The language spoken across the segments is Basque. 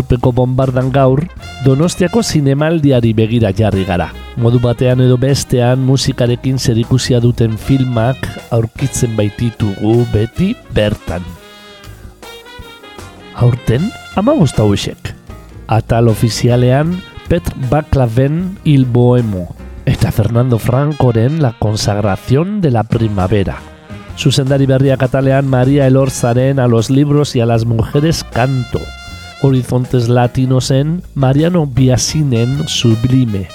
Urpeko bombardan gaur, Donostiako zinemaldiari begira jarri gara. Modu batean edo bestean musikarekin zerikusia duten filmak aurkitzen baititugu beti bertan. Aurten, ama guzta huesek. Atal ofizialean, Petr Baklaven Il Bohemo eta Fernando Francoren La Consagración de la Primavera. Zuzendari berriak atalean Maria Elorzaren A los libros y a las mujeres canto. Horizontes Latinosen Mariano Biasinen Sublime.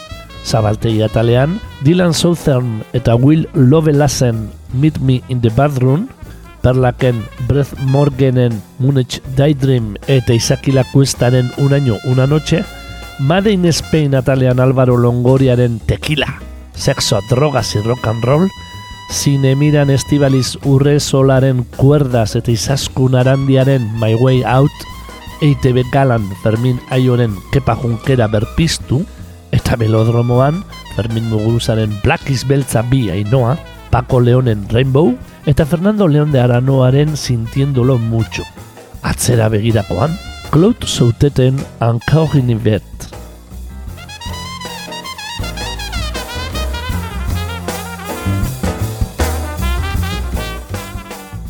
Zabaltegi atalean, Dylan Southern eta Will Lovelassen Meet Me in the Bathroom, Perlaken Breath Morgenen Munich Daydream eta Isakila Cuestaren Un año, una noche, Made in Spain atalean Álvaro Longoriaren Tequila, Sexo, Drogas y Rock and Roll, Zinemiran Estibaliz Urre Solaren Cuerdas eta Izaskun Arandiaren My Way Out, EITB galan Fermin Aioren kepa junkera berpiztu, eta belodromoan Fermin Muguruzaren Black is Beltza bi ainoa, Paco Leonen Rainbow, eta Fernando León de Aranoaren Sintiéndolo Mucho. Atzera begirakoan, Claude Souteten une Verte.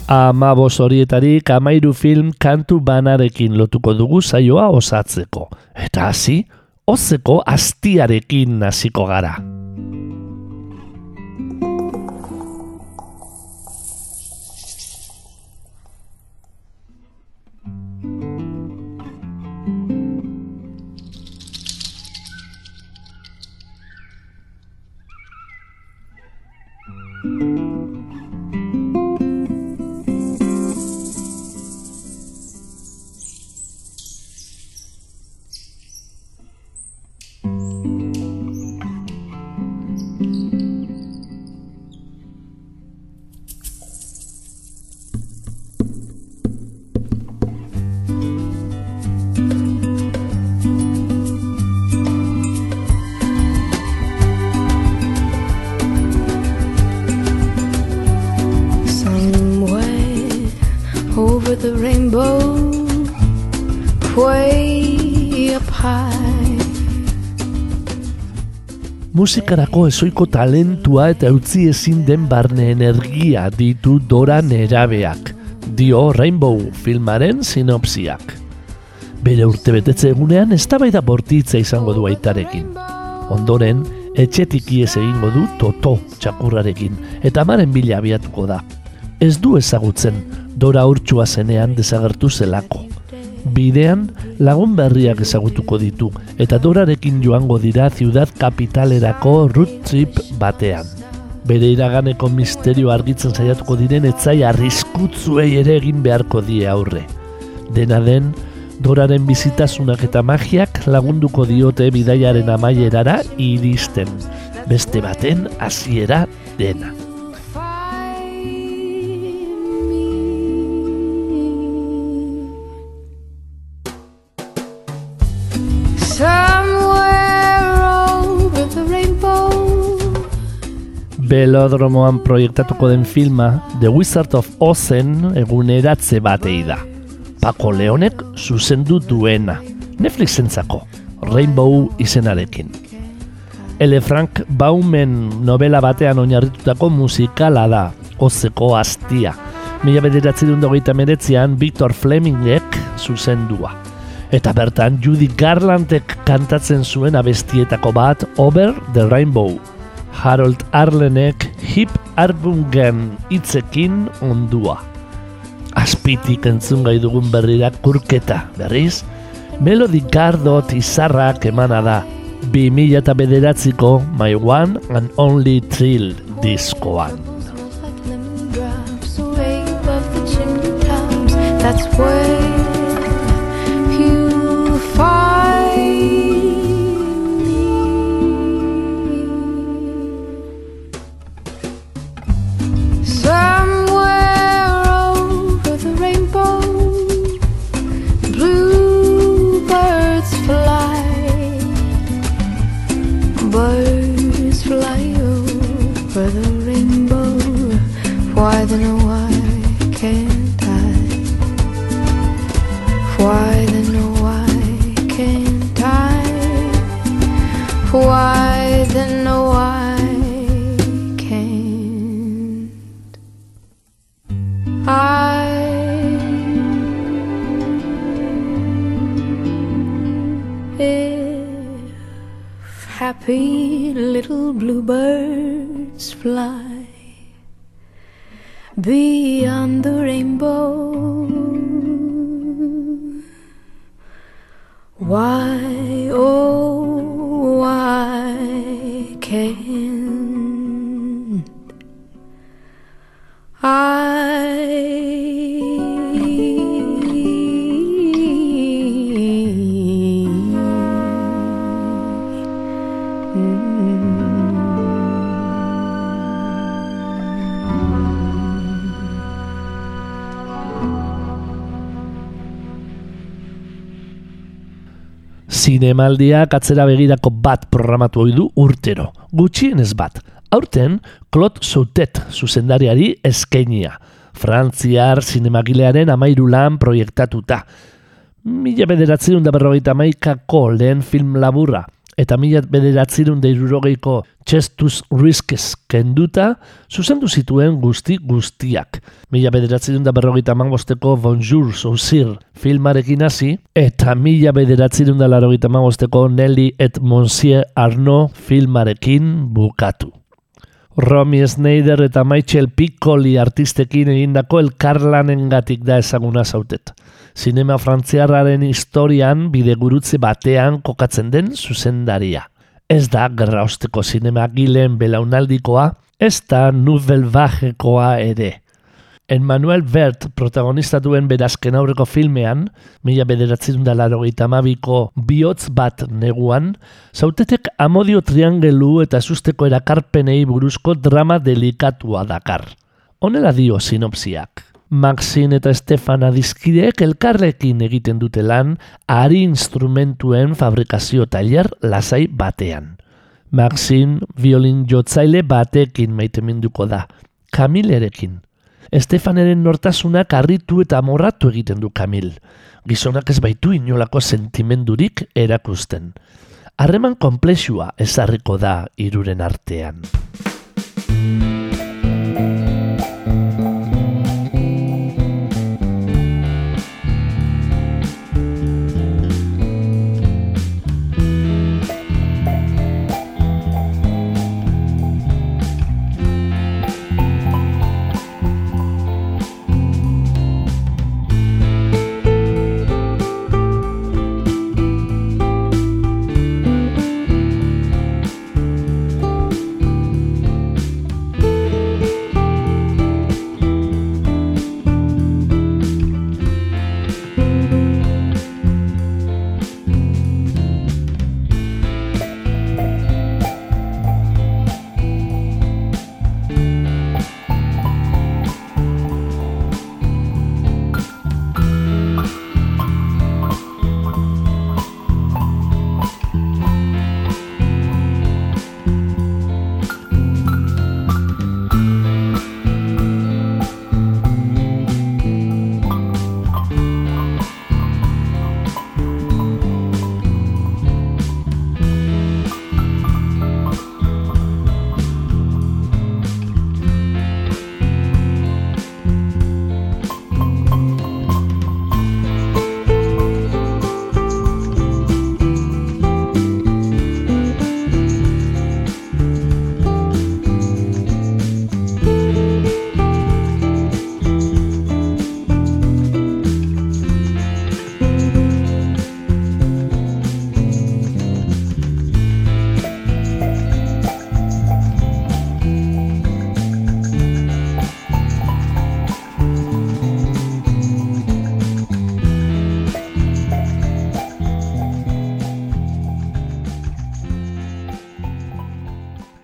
Amabos horietarik amairu film kantu banarekin lotuko dugu saioa osatzeko. Eta hasi, ozeko astiarekin hasiko gara. Musikarako ezoiko talentua eta utzi ezin den barne energia ditu Dora Nerabeak, dio Rainbow filmaren sinopsiak. Bere urte betetze egunean eztabaida bortitza izango du aitarekin. Ondoren, etxetik iez egingo du Toto txakurrarekin, eta amaren bila abiatuko da. Ez du ezagutzen, Dora urtsua zenean desagertu zelako. Bidean lagun berriak ezagutuko ditu eta Dorarekin joango dira ciudad kapitalerako road trip batean. Bere iraganeko misterio argitzen saiatuko diren etzai arriskutzuei ere egin beharko die aurre. Dena den, Doraren bizitasunak eta magiak lagunduko diote bidaiaren amaierara iristen. Beste baten hasiera dena. Belodromoan proiektatuko den filma The Wizard of Ozen eguneratze batei da. Paco Leonek zuzendu duena, Netflixentzako, Rainbow izenarekin. Ele Frank Baumen novela batean oinarritutako musikala da, Ozeko Astia. Mila bederatzi dut hogeita meretzean Victor Flemingek zuzendua. Eta bertan Judy Garlandek kantatzen zuen abestietako bat Over the Rainbow. Harold Arlenek hip arbungen hitzekin ondua. Azpitik entzun gai dugun berrira kurketa, berriz, Melody Gardot izarrak emana da, 2000 eta bederatziko My One and Only Thrill diskoan. Smells like Why then, oh, why can't I? Why then, oh, why can't I? Why then, oh, why can't I? If happy little bluebirds fly beyond the rainbow. Why, oh, why can't I? Zinemaldiak atzera begirako bat programatu ohi du urtero, gutxienez bat. Aurten, Claude Sautet zuzendariari eskainia. Frantziar zinemagilearen amairu lan proiektatuta. Mila bederatzerun da berrogeita maikako lehen film laburra, eta mila bederatzerun da irurogeiko Chestus Riskes kenduta, zuzendu zituen guzti guztiak. Mila bederatzerun da berrogeita mangosteko Bonjour Sausir filmarekin hasi, eta mila bederatzerun da larogeita mangosteko Nelly et Monsieur Arnaud filmarekin bukatu. Romy Snyder eta Michael Piccoli artistekin egindako elkarlanengatik da ezaguna zautet. Zinema frantziarraren historian bidegurutze batean kokatzen den zuzendaria. Ez da gerra osteko zinema gileen belaunaldikoa, ez da Nouvelle Vagekoa ere. Emmanuel Bert protagonistatuen berazken aurreko filmean, mila bederatzen da larogeita amabiko bihotz bat neguan, zautetek amodio triangelu eta susteko erakarpenei buruzko drama delikatua dakar. Honela dio sinopsiak. Maxin eta Stefan adizkideek elkarrekin egiten dute lan ari instrumentuen fabrikazio tailer lasai batean. Maxin violin jotzaile batekin maiteminduko da, Kamilerekin. Estefaneren nortasunak harritu eta morratu egiten du Kamil. Gizonak ez baitu inolako sentimendurik erakusten. Harreman konplexua ezarriko da iruren artean.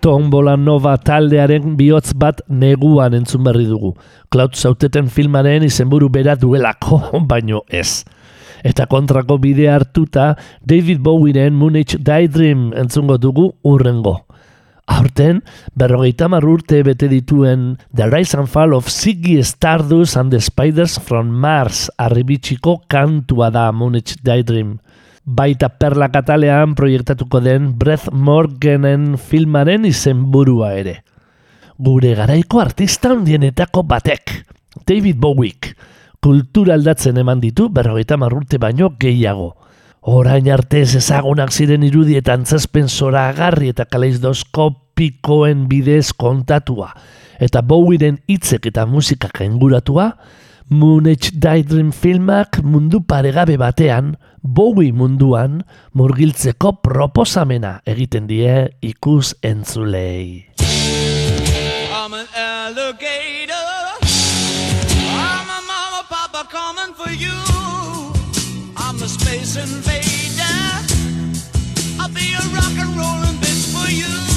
Tombola Nova taldearen bihotz bat neguan entzun berri dugu. Cloud Sauteten filmaren izenburu bera duelako, baino ez. Eta kontrako bidea hartuta, David Bowieren Munich Daydream entzungo dugu urrengo. Aurten, berrogeita urte bete dituen The Rise and Fall of Ziggy Stardust and the Spiders from Mars arribitsiko kantua da Munich Daydream. Baita perla katalean proiektatuko den Breath Morganen filmaren izenburua ere. Gure garaiko artista handienetako batek, David Bowiek, kultura aldatzen eman ditu berrogeita urte baino gehiago. Orain arte ez ezagunak ziren irudietan zazpen zora agarri eta kaleidoskopikoen bidez kontatua. Eta Bowieren hitzek eta musika enguratua, Moonage Daydream filmak mundu paregabe batean, Bowie munduan murgiltzeko proposamena egiten die ikus entzulei. I'm an alligator. I'm a mama, papa coming for you. I'm a space invader. I'll be a rock and rollin' bitch for you.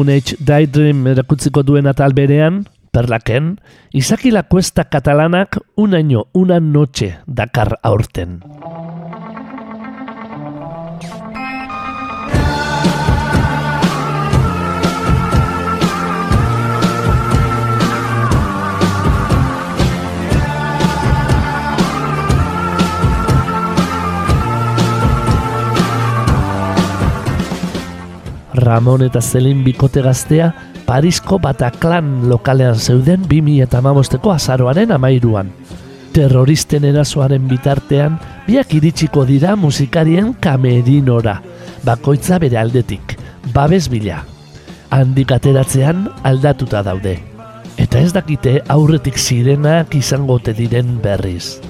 Moon Age Daydream erakutziko duen atal berean, perlaken, Izaki la Cuesta katalanak un año, una noche dakar aurten. Ramon eta Zelin bikote gaztea Parisko Bataclan lokalean zeuden 2008ko azaroaren amairuan. Terroristen erasoaren bitartean, biak iritsiko dira musikarien kamerinora, bakoitza bere aldetik, babes bila. Handik ateratzean aldatuta daude. Eta ez dakite aurretik zirenak izango ote diren berriz.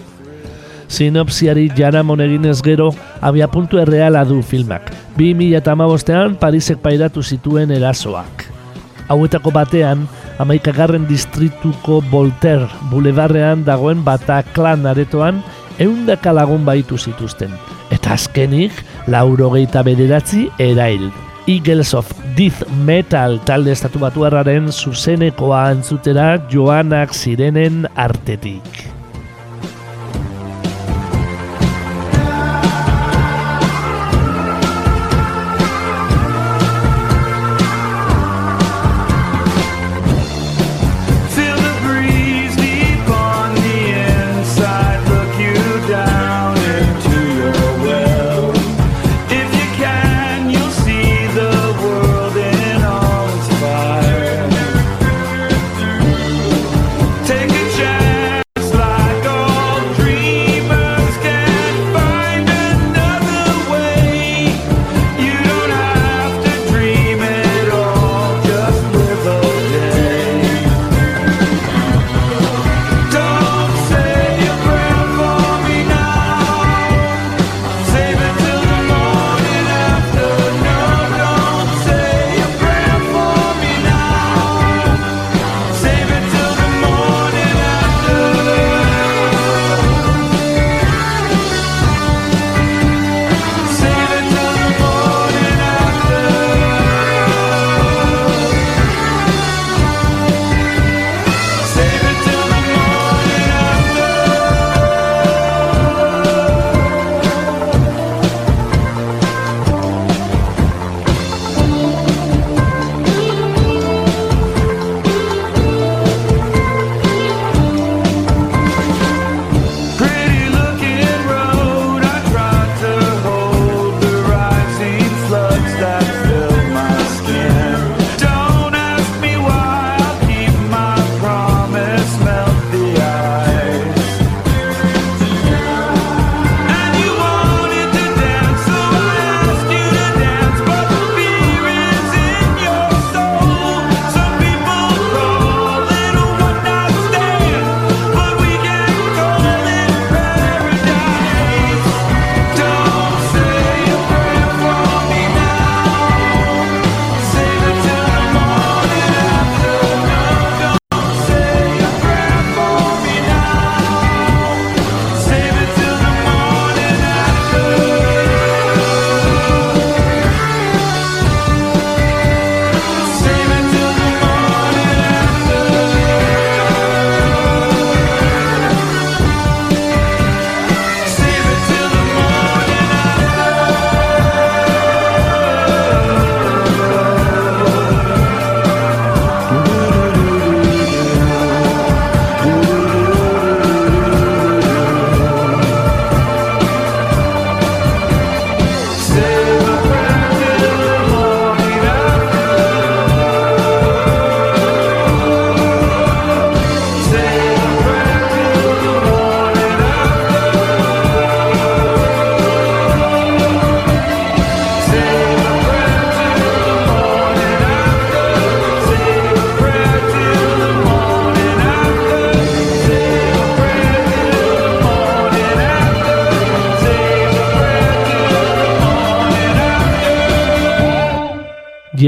Sinopsiari jaramon eginez gero, abia puntu erreala du filmak. 2008an Parisek pairatu zituen erasoak. Hauetako batean, amaikagarren distrituko Voltaire bulebarrean dagoen Bataclan aretoan, eundaka lagun baitu zituzten. Eta azkenik, lauro geita bederatzi erail. Eagles of Death Metal talde estatu batuarraren zuzenekoa antzutera joanak zirenen artetik.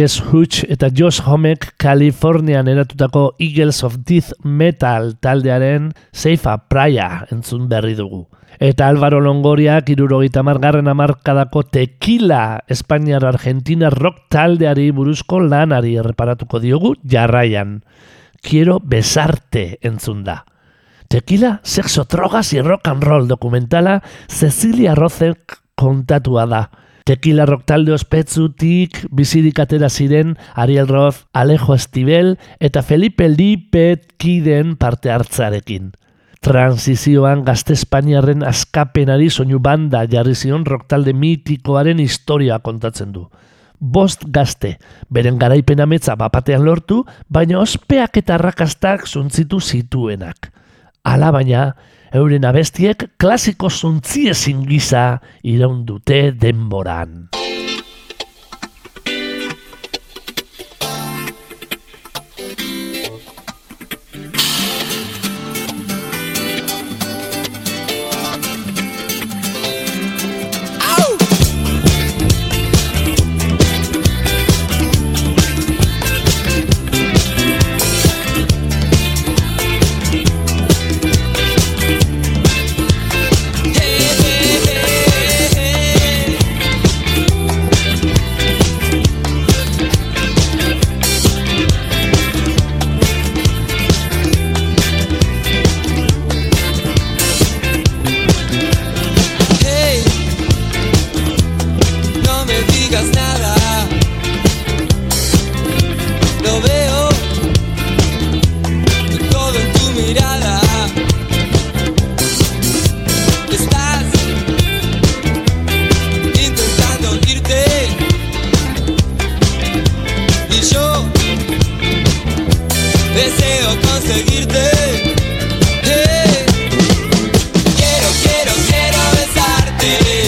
Jess Hutch eta Josh Homek Kalifornian eratutako Eagles of Death Metal taldearen Seifa Praia entzun berri dugu. Eta Álvaro Longoriak irurogeita margarren amarkadako tequila Espainiar Argentina rock taldeari buruzko lanari erreparatuko diogu jarraian. Quiero besarte entzun da. Tequila, sexo, drogas y rock and roll dokumentala Cecilia Rozek kontatua da. Tequila rock talde ospetzutik bizirik atera ziren Ariel Roth, Alejo Estibel eta Felipe Lipet kiden parte hartzarekin. Transizioan gazte Espainiarren askapenari soinu banda jarri zion rock talde mitikoaren historia kontatzen du. Bost gazte, beren garaipen ametza bapatean lortu, baina ospeak eta rakastak zuntzitu zituenak. Ala baina, euren abestiek klasiko zuntziezin gisa iraun dute denboran. Deseo conseguirte. Quiero, quiero, quiero besarte.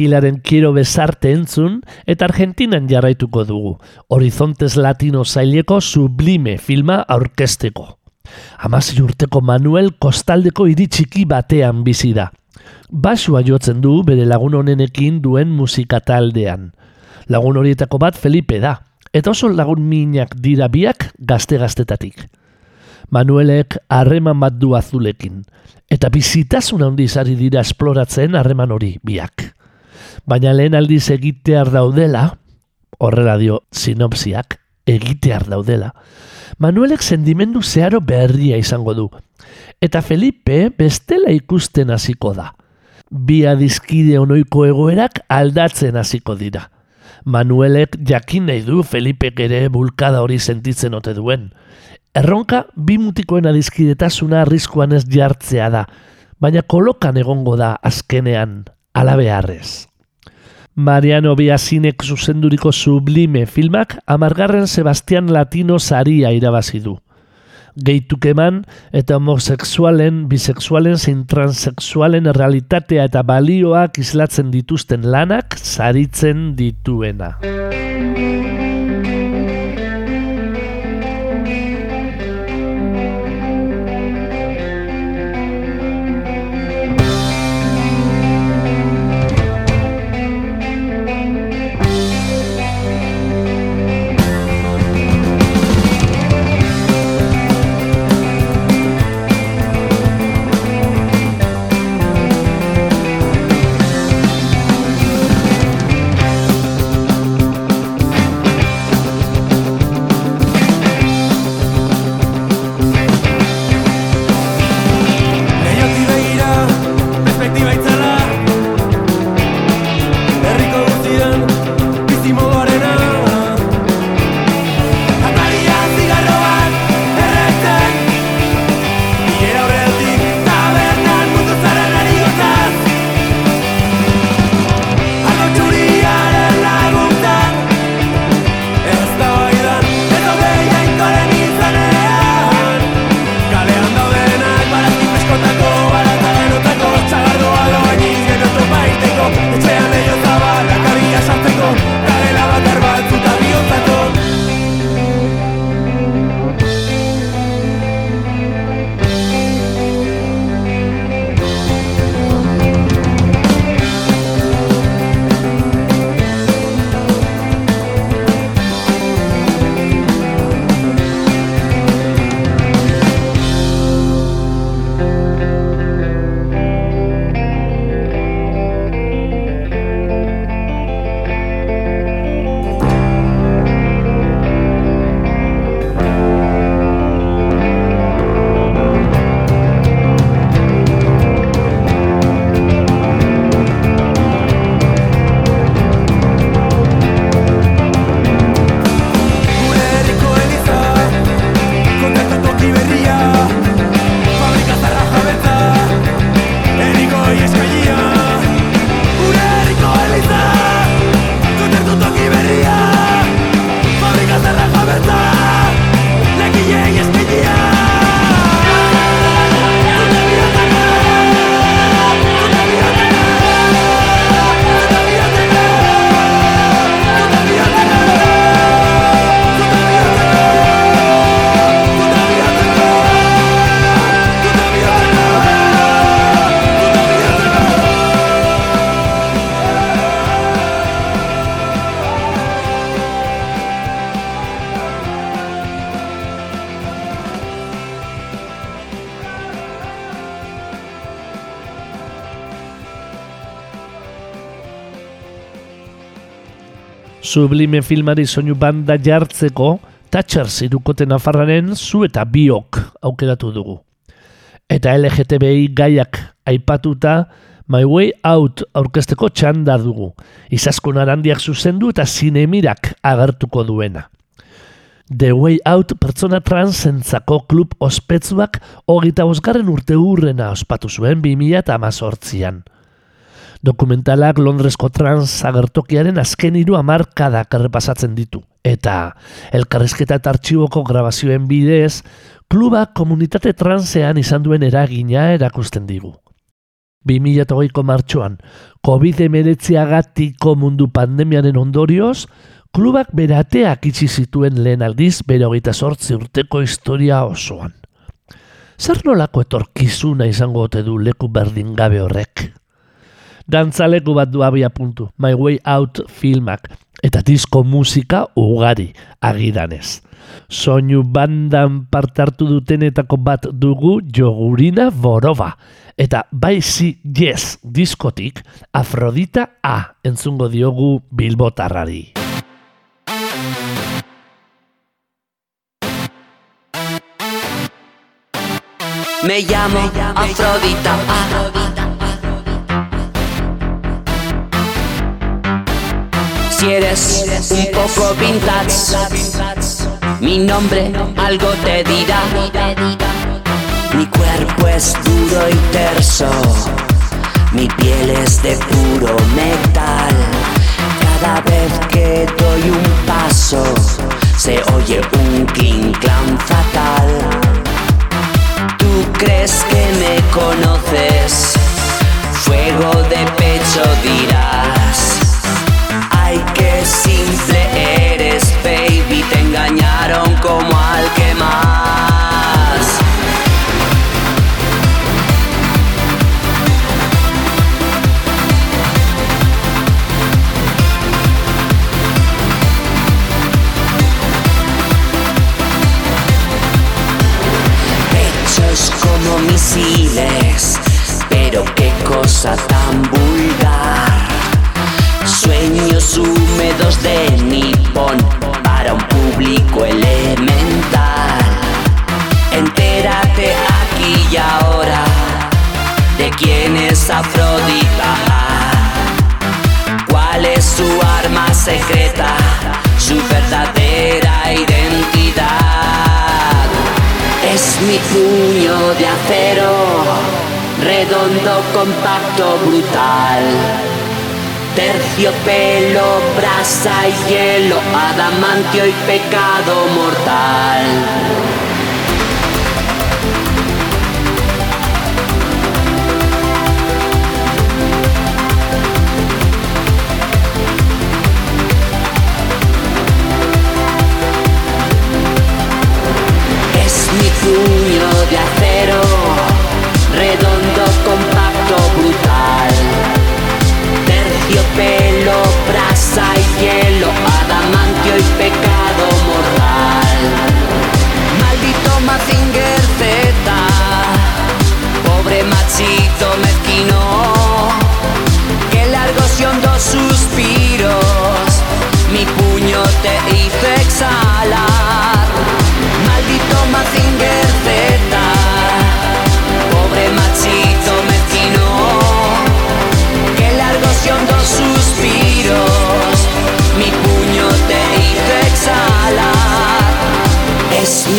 Tequilaren Quiero Besarte entzun eta Argentinan jarraituko dugu. Horizontes Latino zaileko sublime filma aurkesteko. Hamasei urteko Manuel kostaldeko hiri txiki batean bizi da. Basua jotzen du bere lagun honenekin duen musika taldean. Lagun horietako bat Felipe da, eta oso lagun minak dira biak gazte-gaztetatik. Manuelek harreman bat du azulekin, eta bizitasun handiz ari dira esploratzen harreman hori biak. Baina lehen aldiz egitear daudela, horrela dio sinopsiak, egitear daudela, Manuelek sendimendu zeharo berria izango du, eta Felipe bestela ikusten hasiko da. Bi adizkide onoiko egoerak aldatzen hasiko dira. Manuelek jakin nahi du Felipek ere bulkada hori sentitzen ote duen. Erronka bi mutikoen adizkidetasuna arriskuan ez jartzea da, baina kolokan egongo da azkenean, alabeharrez. Mariano Biasinek zuzenduriko sublime filmak amargarren Sebastian Latino saria irabazi du. Geituk eman eta homosexualen, bisexualen zein transexualen realitatea eta balioak islatzen dituzten lanak saritzen dituena. Sublime filmari soinu banda jartzeko, Thatchers irukote nafarraren zu eta biok aukeratu dugu. Eta LGTBI gaiak aipatuta, My Way Out aurkezteko txanda dugu. Izaskun arandiak zuzendu eta zinemirak agertuko duena. The Way Out pertsona transentzako klub ospetsuak hogeita bosgarren urte hurrena ospatu zuen 2018an. Dokumentalak Londresko trans agertokiaren azken hiru hamarkadak errepasatzen ditu. Eta elkarrizketa eta artxiboko grabazioen bidez, klubak komunitate transean izan duen eragina erakusten digu. 2008ko martxoan, COVID-19 mundu pandemiaren ondorioz, klubak berateak itxi zituen lehen aldiz bere hogeita sortzi urteko historia osoan. Zer nolako etorkizuna izango ote du leku berdin gabe horrek? Dantzaleku bat du abia puntu, My Way Out filmak, eta disko musika ugari agidanez. Soinu bandan partartu dutenetako bat dugu jogurina boroba. Eta bai zi yes diskotik Afrodita A entzungo diogu bilbotarrari. Me llamo Afrodita. Si un poco vintage, mi nombre algo te dirá. Mi cuerpo es duro y terso, mi piel es de puro metal. Cada vez que doy un paso, se oye un King Clan fatal. Tú crees que me conoces, fuego de pecho dirás. Ay, qué simple eres, baby, te engañaron como al que más. Pechos como misiles, pero qué cosa tan vulgar. Sueños húmedos de nipón para un público elemental. Entérate aquí y ahora de quién es Afrodita. ¿Cuál es su arma secreta? Su verdadera identidad. Es mi puño de acero, redondo, compacto, brutal. Terciopelo, brasa y hielo, adamantio y pecado mortal.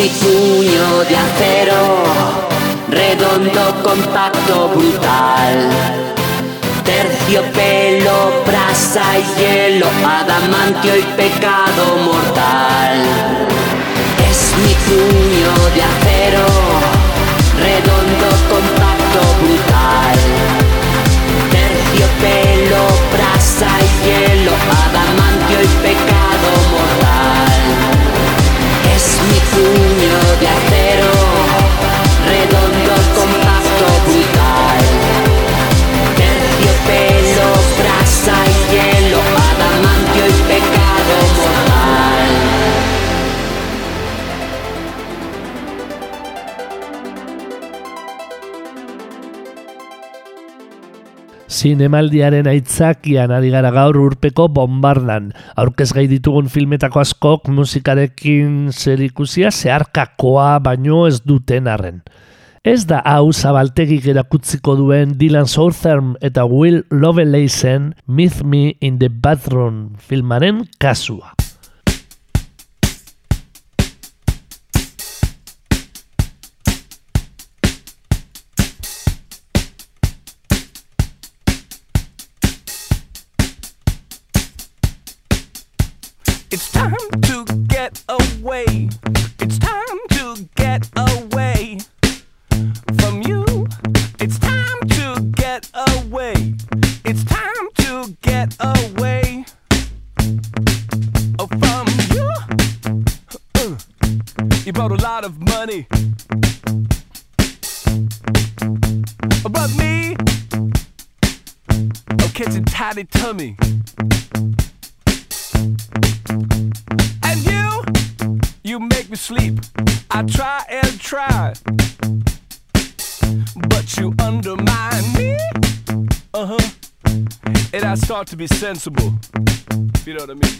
Mi puño de acero, redondo, compacto, brutal. Terciopelo, brasa y hielo, adamantio y pecado mortal. Es mi puño de acero, redondo, compacto, brutal. Terciopelo, brasa y hielo, adamantio y pecado mortal. Mi puño de acero, redondo, compacto, brutal. Zinemaldiaren aitzakian ari gara gaur urpeko bombardan. Aurkez gai ditugun filmetako askok musikarekin zerikusia zeharkakoa baino ez duten arren. Ez da hau zabaltegik erakutziko duen Dylan Southern eta Will Lovelace'en Meet Me in the Bathroom filmaren kasua. It's time to get away. It's time to get away from you. It's time to get away. It's time to get away oh, from you. Uh, you brought a lot of money. But me, I'm catching tidy tummy. Be sensible. You know what I mean?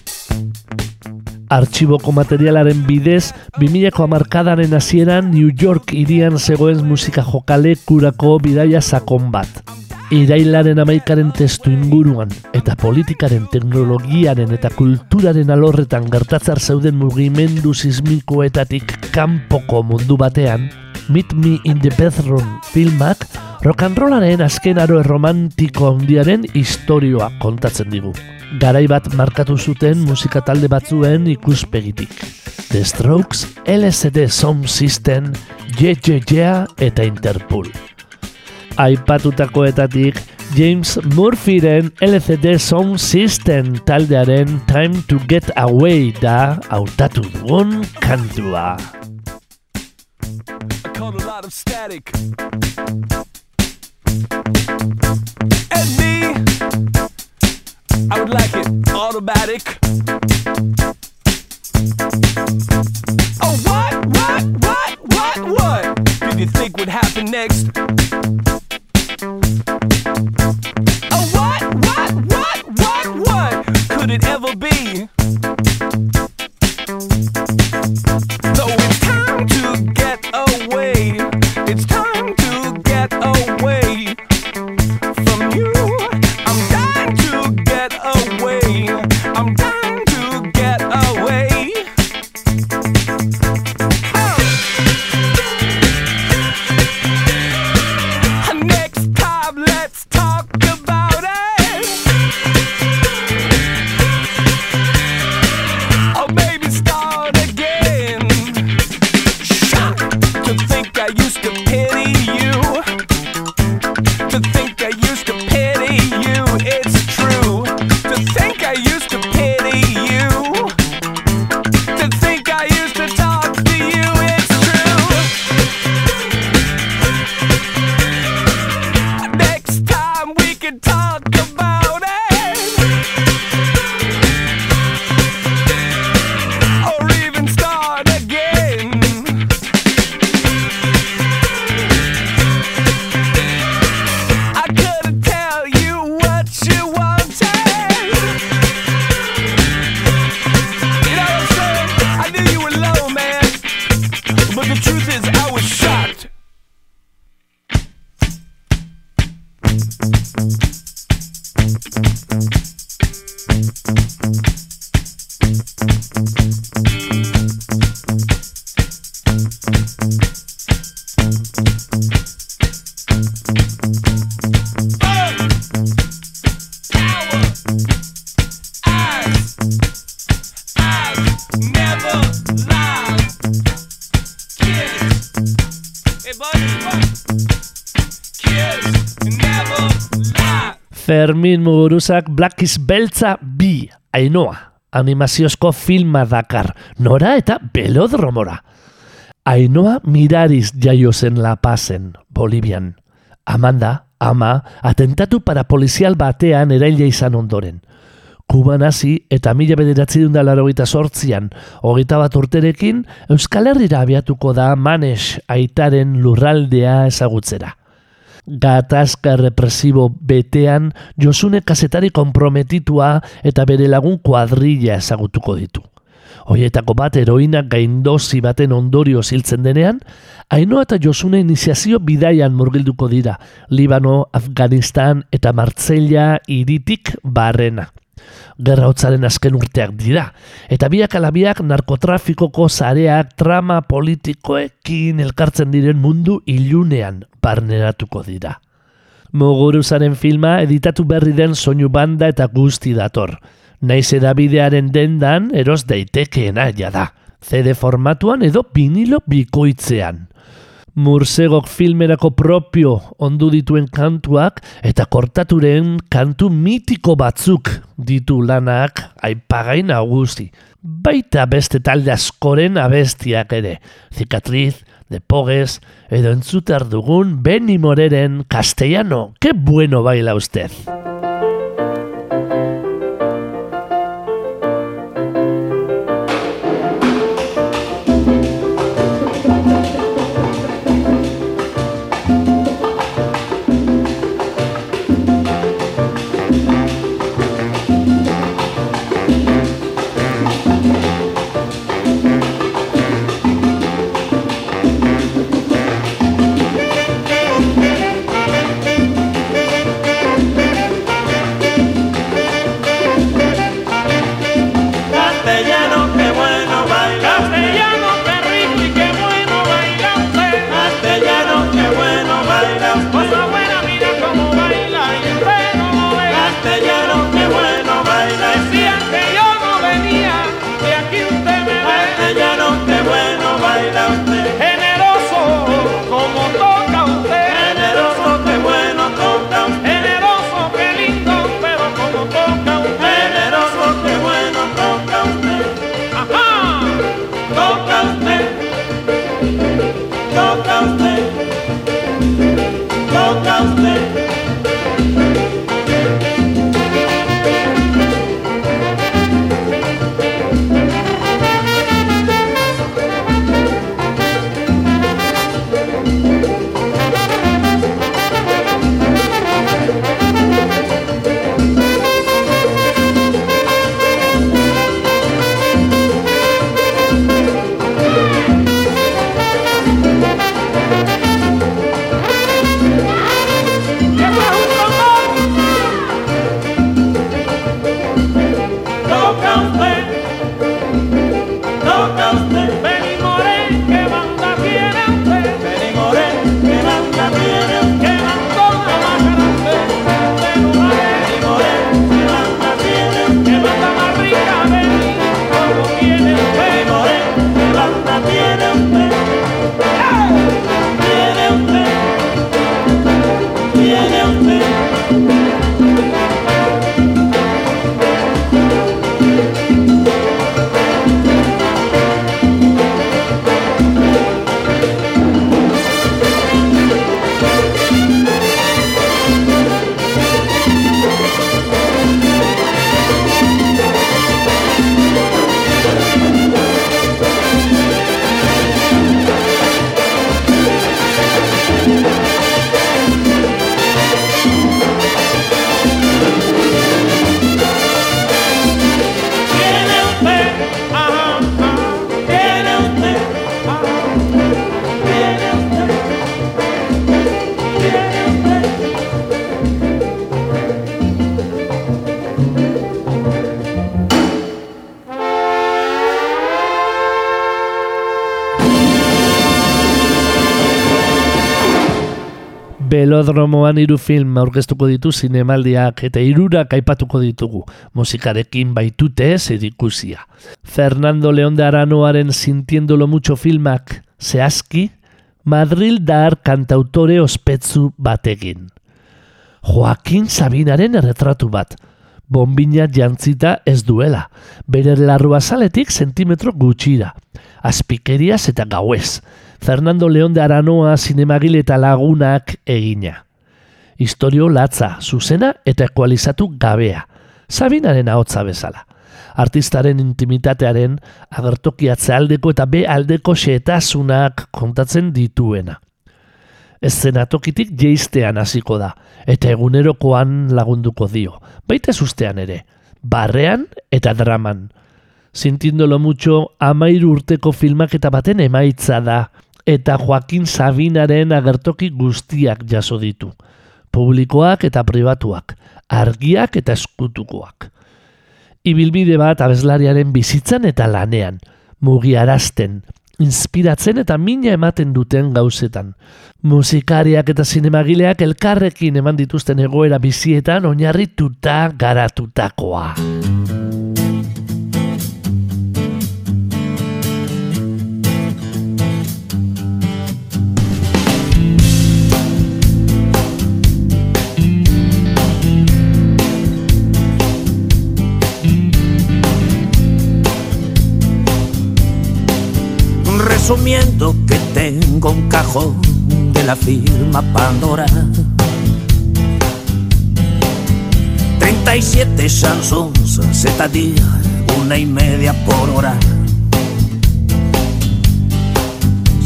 Artxiboko materialaren bidez, 2000ko hamarkadaren hasieran New York irian zegoen musika jokale kurako bidaia sakon bat. Irailaren amaikaren testu inguruan eta politikaren teknologiaren eta kulturaren alorretan gertatzar zeuden mugimendu sismikoetatik kanpoko mundu batean, Meet Me in the Bedroom filmak rock and rollaren azken aro erromantiko handiaren historioa kontatzen digu. Garai bat markatu zuten musika talde batzuen ikuspegitik. The Strokes, LSD Sound System, Ye Ye Ye eta Interpol. Aipatutakoetatik James Murphyren LCD Sound System taldearen Time to Get Away da hautatu dugun kantua. Caught a lot of static. And me, I would like it automatic. Oh, what, what, what, what, what did you think would happen next? Fermin Muguruzak Black is Beltza bi, Ainoa, animaziozko filma dakar, nora eta belodromora. Ainoa mirariz jaio zen La Pazen, Bolivian. Amanda, ama, atentatu para polizial batean eraila izan ondoren. Kuban hasi eta mila bederatzi da larogeita sortzian, hogeita bat urterekin, Euskal Herrira abiatuko da Manes aitaren lurraldea ezagutzera. Gatazka represibo betean Josune kazetari komprometitua eta bere lagun kuadrilla ezagutuko ditu. Hoietako bat heroinak gaindozi baten ondorio ziltzen denean, Ainoa eta Josune iniziazio bidaian murgilduko dira, Libano, Afganistan eta Martzelia iritik barrena. Gerra hotzaren azken urteak dira, eta biak alabiak narkotrafikoko zareak trama politikoekin elkartzen diren mundu ilunean barneratuko dira. Muguruzaren filma editatu berri den soinu banda eta guzti dator. Naiz edabidearen dendan eros daitekeena jada. CD formatuan edo vinilo bikoitzean. Mursegok filmerako propio ondu dituen kantuak eta kortaturen kantu mitiko batzuk ditu lanak aipagai nagusi. Baita beste talde askoren abestiak ere. Cicatriz, de Pogues, edo entzutar dugun Benny Moreren castellano. Que bueno baila usted. Belodromoan hiru film aurkeztuko ditu zinemaldiak eta hirurak aipatuko ditugu, musikarekin baitute zerikusia. Fernando León de Aranoaren Sintiéndolo Mucho filmak zehazki, Madril dar kantautore ospetsu batekin. Joaquin Sabinaren erretratu bat, bombina jantzita ez duela, bere larrua zaletik sentimetro gutxira, azpikeriaz eta gauez, Fernando León de Aranoa zinemagile eta lagunak egina. Historio latza, zuzena eta ekualizatu gabea, Sabinaren ahotza bezala. Artistaren intimitatearen agertoki aldeko eta be aldeko xeetasunak kontatzen dituena. Eszenatokitik jeiztean hasiko da, eta egunerokoan lagunduko dio, baita ustean ere, barrean eta draman. Sintiéndolo mucho amairu urteko filmaketa baten emaitza da, eta Joaquin Sabinaren agertoki guztiak jaso ditu. Publikoak eta pribatuak, argiak eta eskutukoak. Ibilbide bat abeslariaren bizitzan eta lanean, mugiarazten, inspiratzen eta mina ematen duten gauzetan. Musikariak eta zinemagileak elkarrekin eman dituzten egoera bizietan oinarrituta garatutakoa. Resumiendo que tengo un cajón de la firma Pandora. 37 chansons, c'est-à-dire una y media por hora.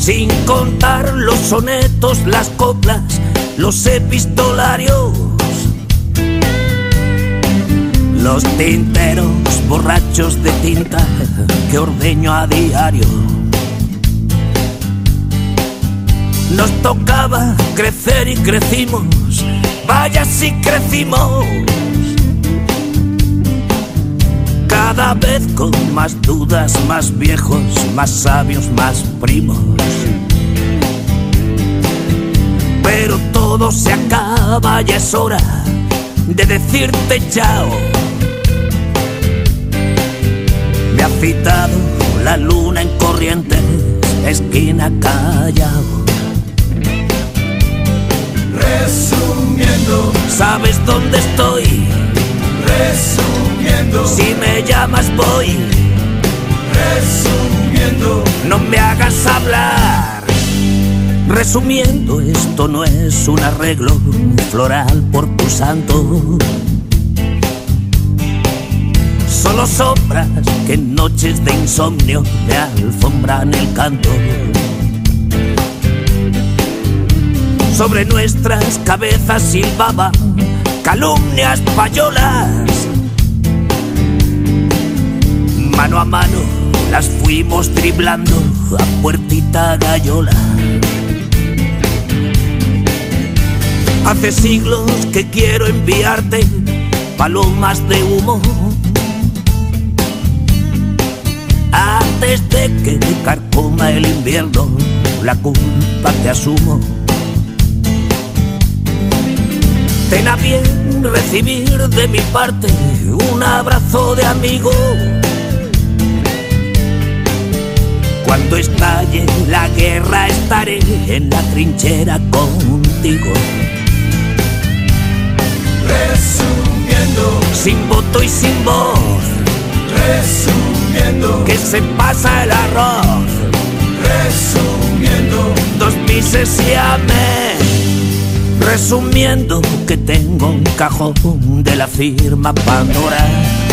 Sin contar los sonetos, las coplas, los epistolarios, los tinteros borrachos de tinta que ordeño a diario. Nos tocaba crecer y crecimos, vaya si crecimos. Cada vez con más dudas, más viejos, más sabios, más primos. Pero todo se acaba y es hora de decirte chao. Me ha citado la luna en corrientes, esquina callao. Resumiendo, ¿Sabes dónde estoy? resumiendo, Si me llamas voy, resumiendo, no me hagas hablar. Resumiendo, esto no es un arreglo floral por tu santo. Solo sombras que en noches de insomnio me alfombran el canto. Sobre nuestras cabezas silbaban calumnias payolas. Mano a mano las fuimos driblando a puertita gallola. Hace siglos que quiero enviarte palomas de humo. Antes de que carcoma el invierno, la culpa te asumo. Ten a bien recibir de mi parte un abrazo de amigo. Cuando estalle la guerra estaré en la trinchera contigo. resumiendo, Sin voto y sin voz, resumiendo, que se pasa el arroz. resumiendo, Dos pises y amén. Resumiendo que tengo un cajón de la firma Pandora.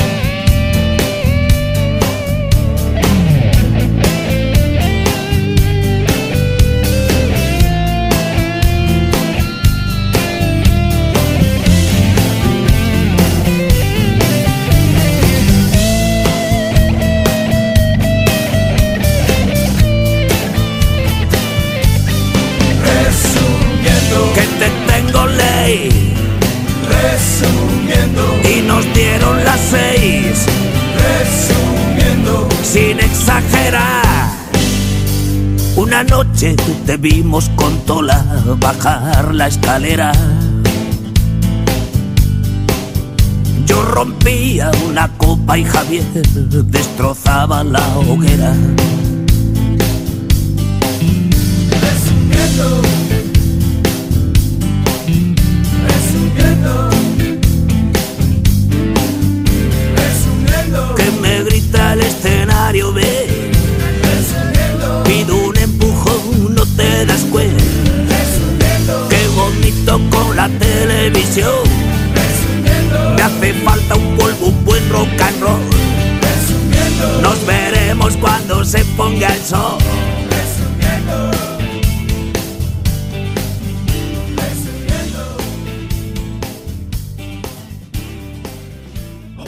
Resumiendo, sin exagerar. Una noche te vimos con Tola bajar la escalera. Yo rompía una copa y Javier destrozaba la hoguera. resumiendo, resumiendo.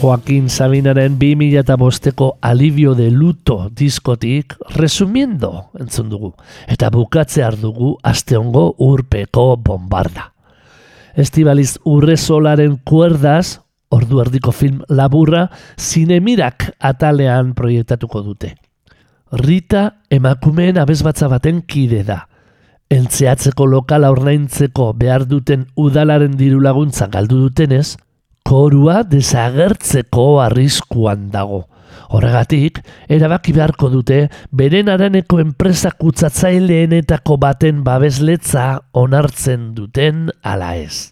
Joaquin Sabinaren 2005ko Alivio de Luto diskotik resumiendo entzun dugu. Eta bukatzear dugu asteongo urpeko bombarda. Estibaliz Urrezolaren kuerdaz, ordu erdiko film laburra, zinemirak atalean proiektatuko dute. Rita emakumeen abezbatza baten kide da. Entzeatzeko lokala ordaintzeko behar duten udalaren diru laguntza galdu dutenez, korua desagertzeko arriskuan dago. Horregatik, erabaki beharko dute beren araneko enpresa kutzatzaileenetako baten babesletza onartzen duten ala ez.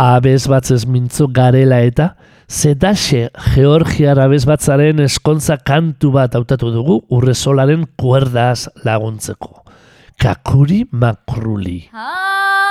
Abez batzez mintzo garela eta Zedaxe Georgia Arabez batzaren eskontza kantu bat hautatu dugu urrezolaren kuerdaz laguntzeko. Kakuri makruli. Ha!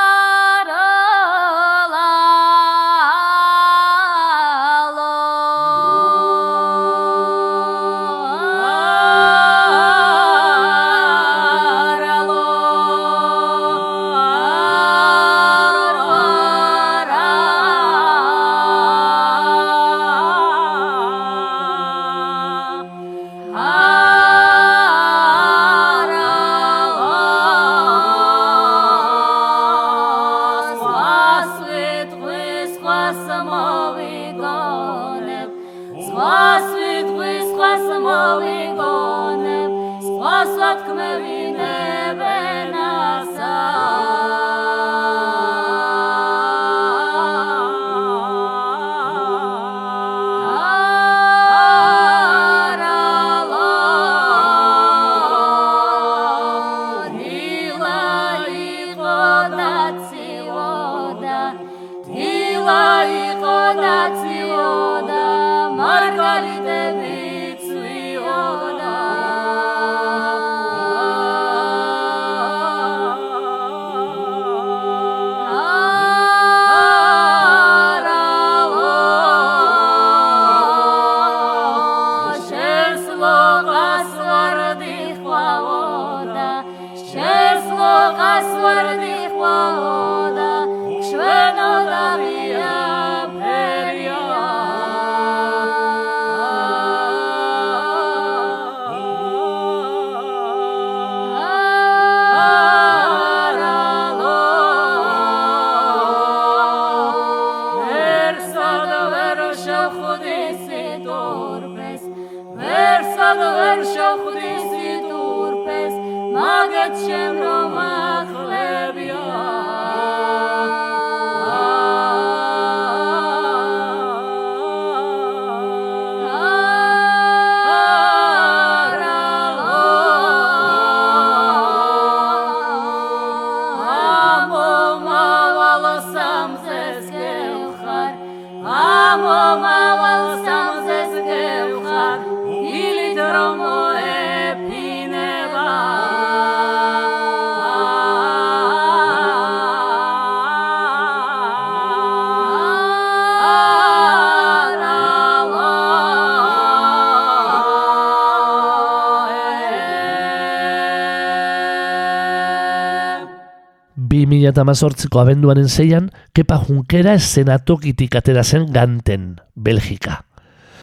2008ko abenduaren zeian, Kepa Junkera senatokitik atera zen Ganten, Belgika.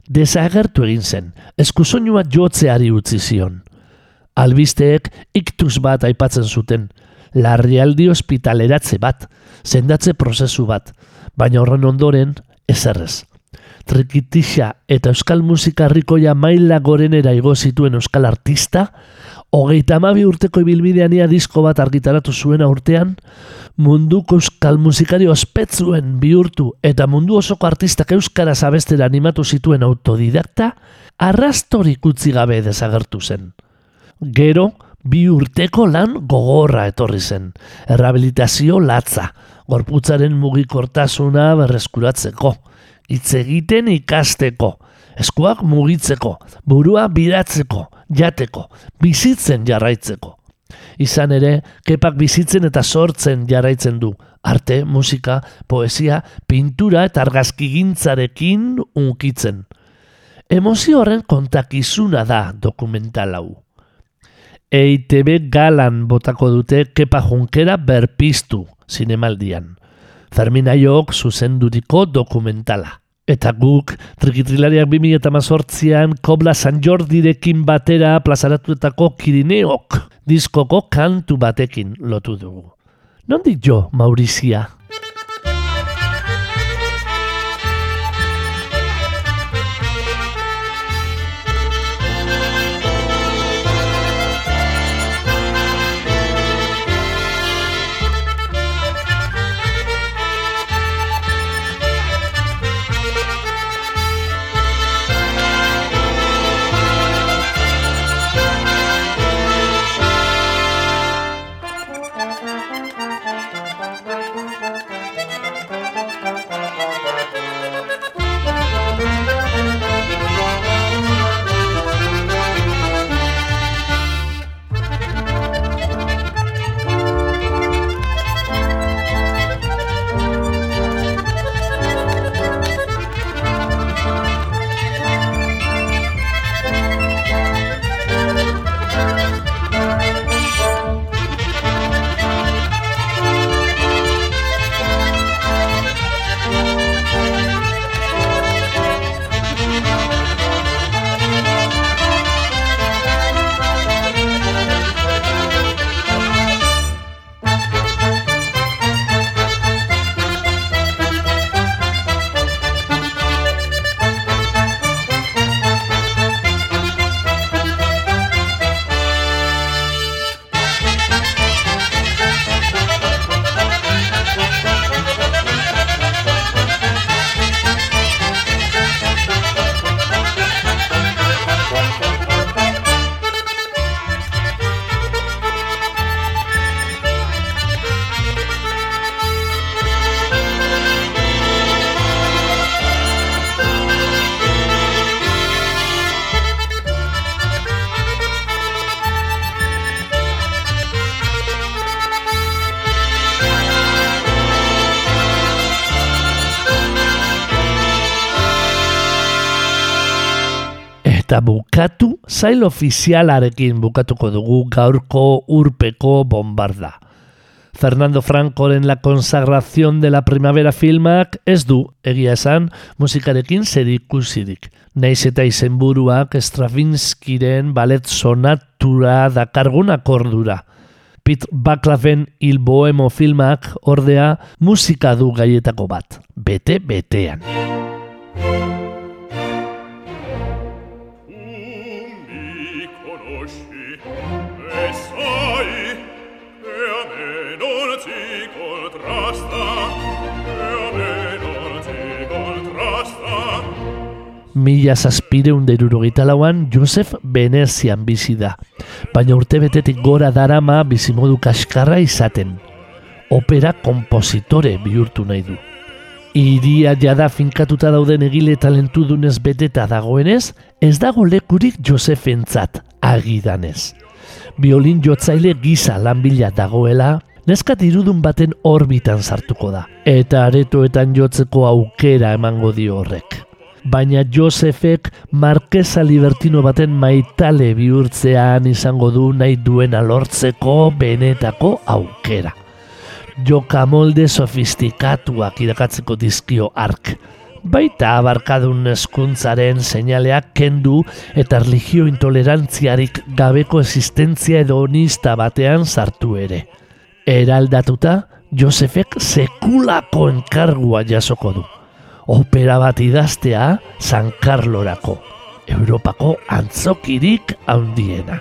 Desagertu egin zen, eskusoinua jotzeari utzi zion. Albisteek iktuz bat aipatzen zuten, larrialdi ospitaleratze bat, sendatze prozesu bat, baina horren ondoren ezerrez. Trikitixa eta euskal musika rikoia maila gorenera igo zituen euskal artista, hogeita amabi urteko ibilbidean ia disko bat argitaratu zuen urtean, munduko euskal musikari ospetzuen bihurtu eta mundu osoko artistak euskaraz abestera animatu zituen autodidakta, arrastorik utzi gabe desagertu zen. Gero, bi urteko lan gogorra etorri zen, errehabilitazio latza, gorputzaren mugikortasuna berreskuratzeko, hitz egiten ikasteko, eskuak mugitzeko, burua biratzeko, jateko, bizitzen jarraitzeko. Izan ere, kepak bizitzen eta sortzen jarraitzen du. Arte, musika, poesia, pintura eta argazkigintzarekin unkitzen. Emozio horren kontakizuna da dokumental hau. EITB galan botako dute kepa junkera berpiztu zinemaldian. Fermin Aiok zuzenduriko dokumentala. Eta guk, trikitrilariak 2018an Kobla San Jordirekin batera plazaratuetako Kirineok diskoko kantu batekin lotu dugu. Nondik jo, Maurizia? Eta bukatu, zail ofizialarekin bukatuko dugu gaurko urpeko bombarda. Fernando Francoren La consagración de la primavera filmak ez du, egia esan, musikarekin zerikusirik. Naiz eta izenburuak Stravinskiren balet sonatura dakargun akordura. Pit Baklaven Il Bohemo filmak ordea musika du gaietako bat, bete-betean. mi Mila zazpireun derurogeita lauan Josef Venezian bizi da, baina urtebetetik gora darama bizimodu kaskarra izaten. Opera kompositore bihurtu nahi du. Iria jada finkatuta dauden egile talentudunez beteta dagoenez, ez dago lekurik Josefentzat, agidanez. Biolin jotzaile gisa lanbila dagoela, neskat irudun baten orbitan sartuko da, eta aretoetan jotzeko aukera emango dio horrek. Baina Josefek Markesa Libertino baten maitale bihurtzean izango du nahi duena lortzeko benetako aukera jokamolde sofistikatuak irakatzeko dizkio ark. Baita abarkadun eskuntzaren seinaleak kendu eta religio intolerantziarik gabeko existentzia edo onista batean sartu ere. Eraldatuta, Josefek sekulako enkargua jasoko du. Opera bat idaztea San Carlorako, Europako antzokirik handiena.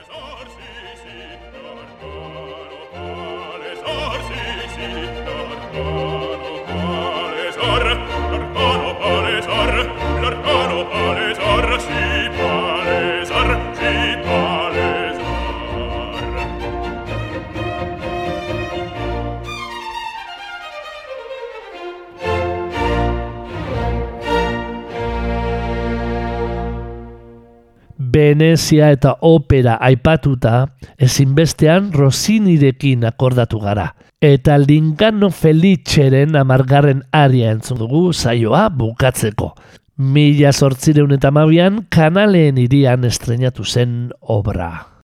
Venezia eta opera aipatuta, ezinbestean Rossinirekin akordatu gara. Eta Lingano Felitxeren amargarren aria entzun dugu saioa bukatzeko. Mila sortzireun eta mabian kanalen irian estrenatu zen obra.